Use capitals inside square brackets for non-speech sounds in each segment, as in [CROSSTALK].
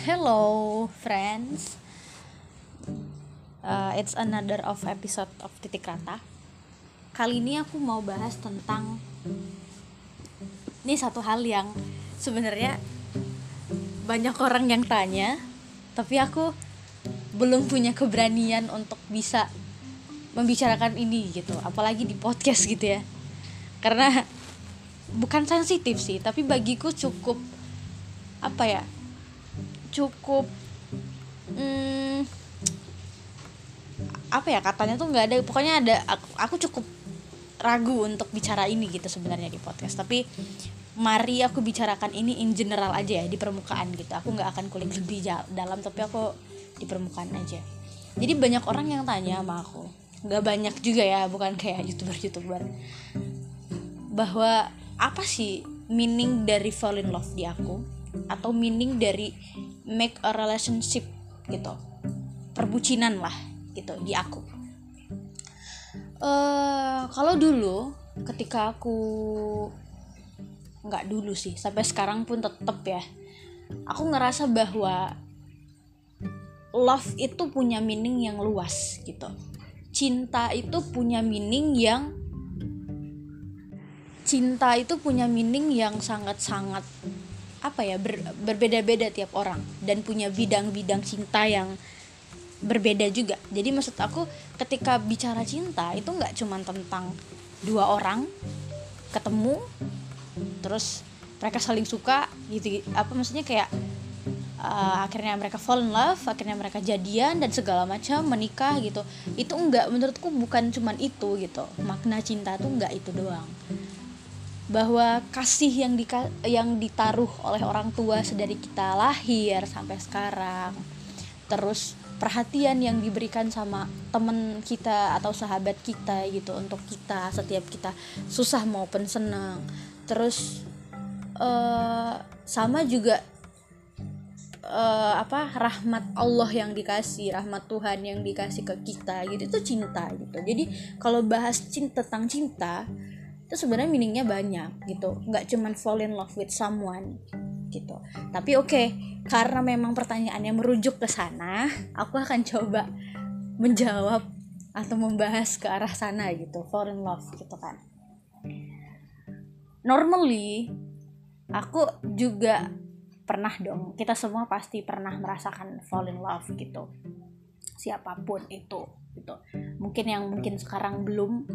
Hello, friends. Uh, it's another of episode of Titik Rata. Kali ini aku mau bahas tentang ini satu hal yang sebenarnya banyak orang yang tanya, tapi aku belum punya keberanian untuk bisa membicarakan ini gitu, apalagi di podcast gitu ya. Karena bukan sensitif sih, tapi bagiku cukup apa ya? Cukup hmm, apa ya katanya tuh nggak ada pokoknya ada aku, aku cukup ragu untuk bicara ini gitu sebenarnya di podcast. Tapi mari aku bicarakan ini in general aja ya di permukaan gitu. Aku nggak akan kulik lebih dalam tapi aku di permukaan aja. Jadi banyak orang yang tanya sama aku. Nggak banyak juga ya bukan kayak youtuber youtuber bahwa apa sih meaning dari fall in love di aku? Atau meaning dari make a relationship gitu. Perbucinan lah gitu di aku. Uh, kalau dulu ketika aku nggak dulu sih sampai sekarang pun tetep ya aku ngerasa bahwa love itu punya meaning yang luas gitu. Cinta itu punya meaning yang cinta itu punya meaning yang sangat-sangat apa ya ber, berbeda-beda tiap orang dan punya bidang-bidang cinta yang berbeda juga. Jadi maksud aku ketika bicara cinta itu nggak cuma tentang dua orang ketemu terus mereka saling suka gitu apa maksudnya kayak uh, akhirnya mereka fall in love akhirnya mereka jadian dan segala macam menikah gitu. Itu enggak menurutku bukan cuman itu gitu. Makna cinta tuh enggak itu doang bahwa kasih yang di yang ditaruh oleh orang tua sedari kita lahir sampai sekarang. Terus perhatian yang diberikan sama temen kita atau sahabat kita gitu untuk kita setiap kita susah maupun senang. Terus uh, sama juga uh, apa rahmat Allah yang dikasih rahmat Tuhan yang dikasih ke kita gitu. Itu cinta gitu. Jadi kalau bahas cinta tentang cinta itu sebenarnya meaningnya banyak gitu. Nggak cuman fall in love with someone gitu. Tapi oke okay, karena memang pertanyaannya merujuk ke sana aku akan coba menjawab atau membahas ke arah sana gitu. Fall in love gitu kan. Normally aku juga pernah dong. Kita semua pasti pernah merasakan fall in love gitu. Siapa pun itu gitu. Mungkin yang mungkin sekarang belum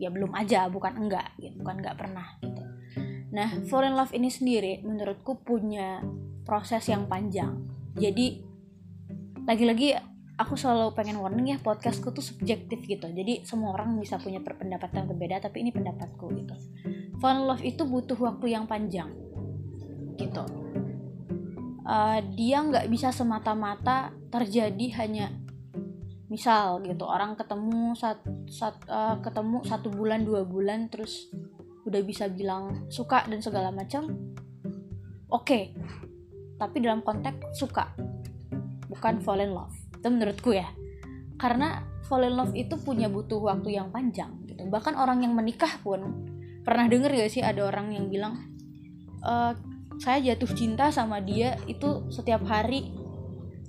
ya belum aja bukan enggak gitu bukan enggak pernah gitu. Nah in love ini sendiri menurutku punya proses yang panjang. Jadi lagi-lagi aku selalu pengen warning ya podcastku tuh subjektif gitu. Jadi semua orang bisa punya pendapat yang berbeda tapi ini pendapatku gitu. In love itu butuh waktu yang panjang gitu. Uh, dia nggak bisa semata-mata terjadi hanya misal gitu orang ketemu sat, sat, uh, ketemu satu bulan dua bulan terus udah bisa bilang suka dan segala macam oke. Okay. tapi dalam konteks suka bukan fall in love. Itu menurutku ya. Karena fall in love itu punya butuh waktu yang panjang gitu. Bahkan orang yang menikah pun pernah denger gak sih ada orang yang bilang e, saya jatuh cinta sama dia itu setiap hari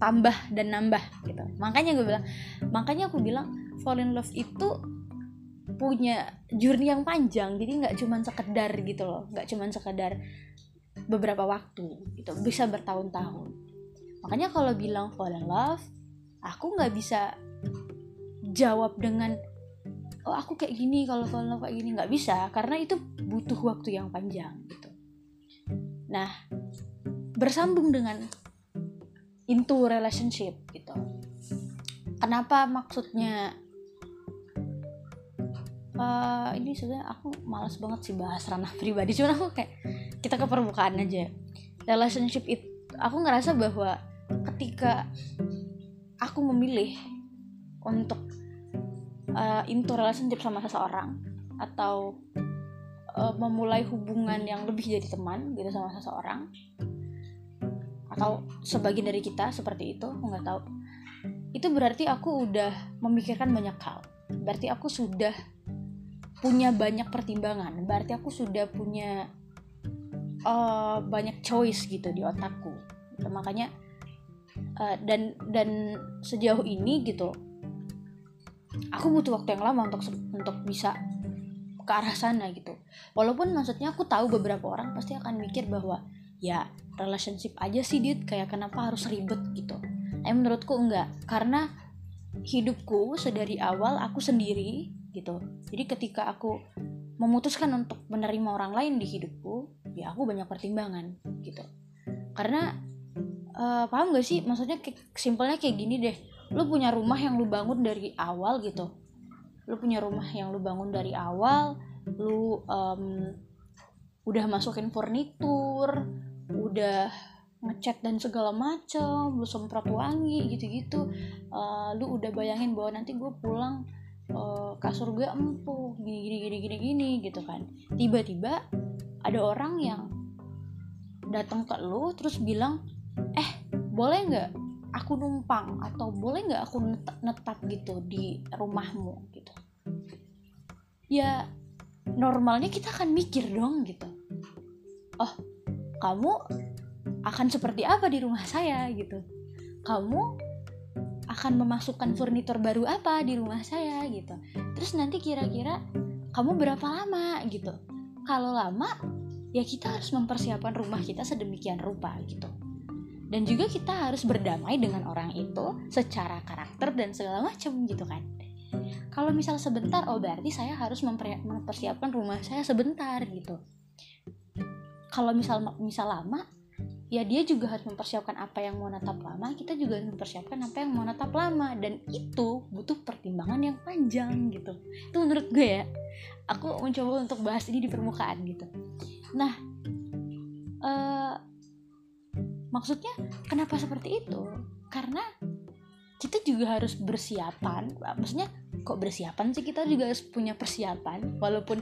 tambah dan nambah gitu. Makanya gue bilang makanya aku bilang fall in love itu punya journey yang panjang. Jadi nggak cuma sekedar gitu loh nggak cuma sekedar beberapa waktu gitu. Bisa bertahun-tahun. Makanya kalau bilang fall in love aku nggak bisa jawab dengan oh aku kayak gini kalau fall in love kayak gini. Nggak bisa karena itu butuh waktu yang panjang gitu. Nah bersambung dengan into relationship gitu. Kenapa maksudnya uh, ini sebenarnya aku malas banget sih bahas ranah [LAUGHS] pribadi cuma aku kayak kita ke permukaan aja. Relationship itu aku ngerasa bahwa ketika aku memilih untuk uh, into relationship sama seseorang atau uh, memulai hubungan yang lebih jadi teman gitu sama seseorang atau sebagian dari kita seperti itu aku nggak tahu. Itu berarti aku udah memikirkan banyak hal. Berarti aku sudah punya banyak pertimbangan. Berarti aku sudah punya uh, banyak choice gitu di otakku. Gitu. makanya uh, dan dan sejauh ini gitu aku butuh waktu yang lama untuk untuk bisa ke arah sana gitu. Walaupun maksudnya aku tahu beberapa orang pasti akan mikir bahwa ya relationship aja sih dit. Kayak kenapa harus ribet gitu. Eh menurutku enggak. Karena hidupku sedari awal aku sendiri gitu. Jadi ketika aku memutuskan untuk menerima orang lain di hidupku ya aku banyak pertimbangan gitu. Karena uh, paham gak sih? Maksudnya simpelnya kayak gini deh. Lu punya rumah yang lu bangun dari awal gitu. Lu punya rumah yang lu bangun dari awal lu um, udah masukin furnitur udah ngecat dan segala macem lu semprot wangi gitu-gitu. Uh, lu udah bayangin bahwa nanti gue pulang uh, kasur gue empuk gini gini gini gini gini gitu kan. Tiba-tiba ada orang yang datang ke lu terus bilang eh boleh nggak aku numpang? Atau boleh nggak aku netap gitu di rumahmu? Gitu. Ya normalnya kita akan mikir dong gitu. Oh kamu akan seperti apa di rumah saya gitu. Kamu akan memasukkan furnitur baru apa di rumah saya gitu. Terus nanti kira-kira kamu berapa lama gitu. Kalau lama ya kita harus mempersiapkan rumah kita sedemikian rupa gitu. Dan juga kita harus berdamai dengan orang itu secara karakter dan segala macam gitu kan. Kalau misal sebentar oh berarti saya harus mempersiapkan rumah saya sebentar gitu kalau misal misal lama ya dia juga harus mempersiapkan apa yang mau natap lama kita juga harus mempersiapkan apa yang mau natap lama. Dan itu butuh pertimbangan yang panjang gitu. Itu menurut gue ya. Aku mencoba untuk bahas ini di permukaan gitu. Nah uh, maksudnya kenapa seperti itu? Karena kita juga harus bersiapan. Maksudnya kok bersiapan sih? Kita juga harus punya persiapan. Walaupun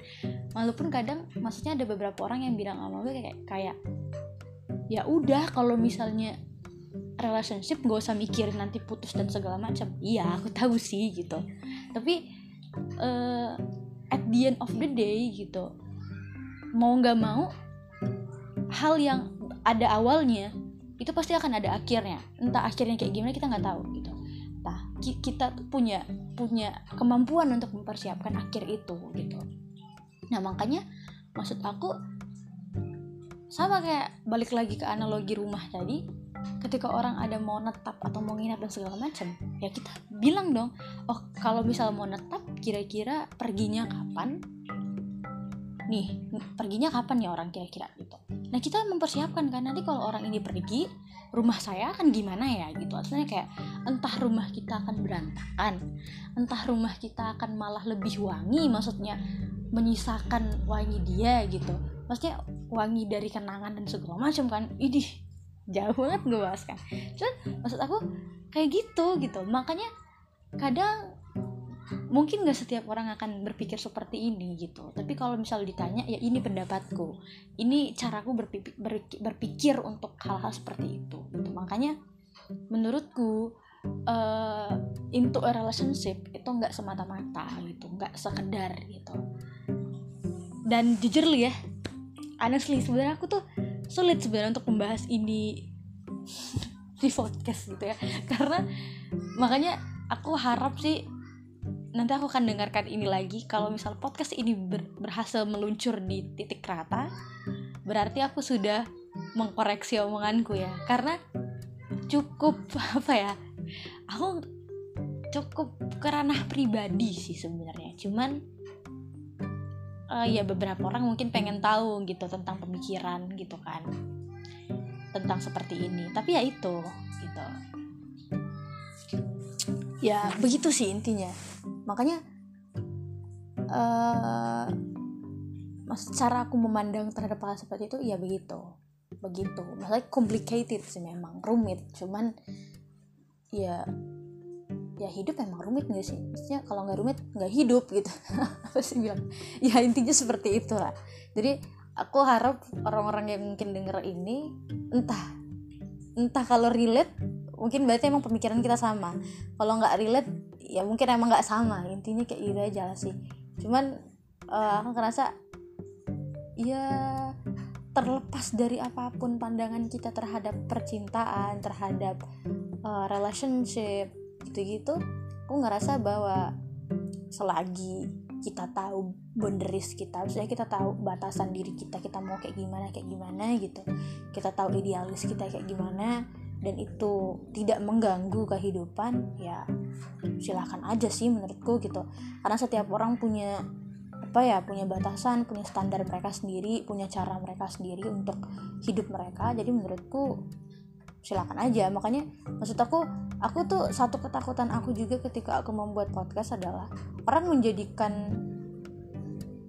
walaupun kadang maksudnya ada beberapa orang yang bilang sama gue kayak kayak ya udah kalau misalnya relationship gak usah mikir nanti putus dan segala macam. Iya aku tahu sih gitu. Tapi uh, at the end of the day gitu mau nggak mau hal yang ada awalnya itu pasti akan ada akhirnya. Entah akhirnya kayak gimana kita nggak tahu gitu. Nah kita punya punya kemampuan untuk mempersiapkan akhir itu gitu nah makanya maksud aku sama kayak balik lagi ke analogi rumah tadi ketika orang ada mau netap atau mau nginap dan segala macam ya kita bilang dong oh kalau misal mau netap kira-kira perginya kapan? Nih perginya kapan ya orang kira-kira gitu. Nah kita mempersiapkan kan nanti kalau orang ini pergi rumah saya akan gimana ya gitu. Artinya kayak entah rumah kita akan berantakan entah rumah kita akan malah lebih wangi maksudnya menyisakan wangi dia gitu. Maksudnya wangi dari kenangan dan segala macam kan. Ini jauh banget gue bahas kan. Cuman maksud aku kayak gitu gitu. Makanya kadang mungkin gak setiap orang akan berpikir seperti ini gitu. Tapi kalau misal ditanya ya ini pendapatku. Ini caraku berpikir, berpikir untuk hal-hal seperti itu gitu. Makanya menurutku uh, into a relationship itu nggak semata-mata gitu nggak sekedar gitu. Dan jujur li ya honestly sebenarnya aku tuh sulit sebenarnya untuk membahas ini [LAUGHS] di podcast gitu ya. Karena makanya aku harap sih nanti aku akan dengarkan ini lagi. Kalau misal podcast ini ber berhasil meluncur di titik rata berarti aku sudah mengkoreksi omonganku ya. Karena cukup [LAUGHS] apa ya aku cukup kerana pribadi sih sebenarnya. Cuman uh, ya beberapa orang mungkin pengen tahu gitu tentang pemikiran gitu kan. Tentang seperti ini. Tapi ya itu gitu. Ya begitu sih intinya. Makanya uh, cara aku memandang terhadap hal seperti itu ya begitu. Begitu. Maksudnya complicated sih memang rumit. Cuman ya ya hidup emang rumit gak sih? Maksudnya kalau nggak rumit nggak hidup gitu. [LAUGHS] Apa sih bilang? Ya intinya seperti itulah. Jadi aku harap orang-orang yang mungkin denger ini entah entah kalau relate mungkin berarti emang pemikiran kita sama. Kalau nggak relate ya mungkin emang nggak sama. Intinya kayak gitu aja sih. Cuman uh, aku ngerasa ya terlepas dari apa pun pandangan kita terhadap percintaan terhadap uh, relationship gitu-gitu aku ngerasa bahwa selagi kita tahu boundaries kita maksudnya kita tahu batasan diri kita kita mau kayak gimana kayak gimana gitu kita tahu idealis kita kayak gimana dan itu tidak mengganggu kehidupan ya silahkan aja sih menurutku gitu. Karena setiap orang punya apa ya punya batasan punya standar mereka sendiri punya cara mereka sendiri untuk hidup mereka. Jadi menurutku silakan aja. Makanya maksud aku aku tuh satu ketakutan aku juga ketika aku membuat podcast adalah orang menjadikan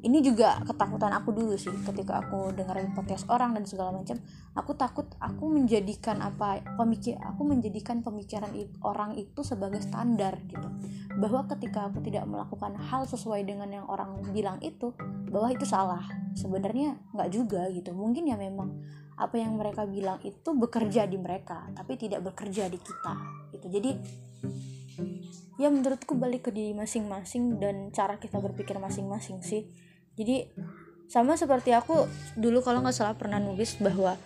ini juga ketakutan aku dulu sih. Ketika aku dengerin podcast orang dan segala macam aku takut aku menjadikan apa pemikir aku menjadikan pemikiran orang itu sebagai standar gitu. Bahwa ketika aku tidak melakukan hal sesuai dengan yang orang bilang itu bahwa itu salah. Sebenarnya nggak juga gitu. Mungkin ya memang apa yang mereka bilang itu bekerja di mereka tapi tidak bekerja di kita gitu. Jadi ya menurutku balik ke diri masing-masing dan cara kita berpikir masing-masing sih. Jadi sama seperti aku dulu kalau nggak salah pernah nulis bahwa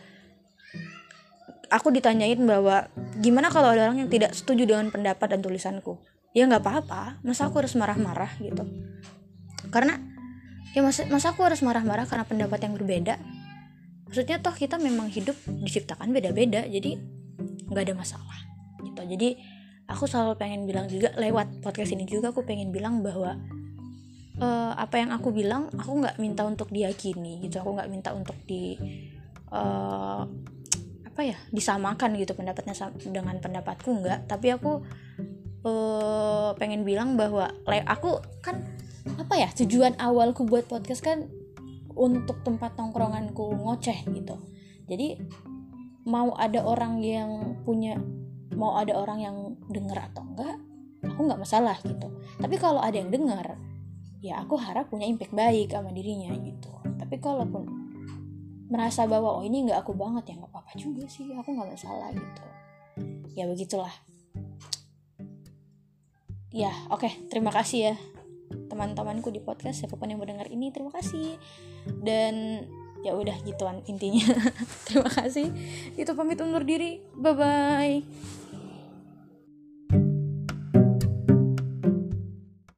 aku ditanyain bahwa gimana kalau ada orang yang tidak setuju dengan pendapat dan tulisanku? Ya nggak apa-apa masa aku harus marah-marah gitu? Karena ya masa, masa aku harus marah-marah karena pendapat yang berbeda? Maksudnya toh kita memang hidup diciptakan beda-beda jadi nggak ada masalah gitu. Jadi aku selalu pengen bilang juga lewat podcast ini juga aku pengen bilang bahwa uh, apa yang aku bilang aku nggak minta untuk diyakini gitu. Aku nggak minta untuk di uh, apa ya disamakan gitu pendapatnya dengan pendapatku nggak. Tapi aku uh, pengen bilang bahwa aku kan apa ya tujuan awalku buat podcast kan untuk tempat tongkronganku ngoceh gitu. Jadi mau ada orang yang punya mau ada orang yang denger atau enggak aku nggak masalah gitu. Tapi kalau ada yang dengar ya aku harap punya impact baik sama dirinya gitu. Tapi kalaupun merasa bahwa oh ini nggak aku banget ya nggak apa-apa juga sih aku nggak masalah gitu. Ya begitulah. Ya oke okay, terima kasih ya teman-temanku di podcast siapa pun yang mendengar ini terima kasih. Dan ya udah gituan intinya. [LAUGHS] Terima kasih. Itu pamit undur diri. Bye bye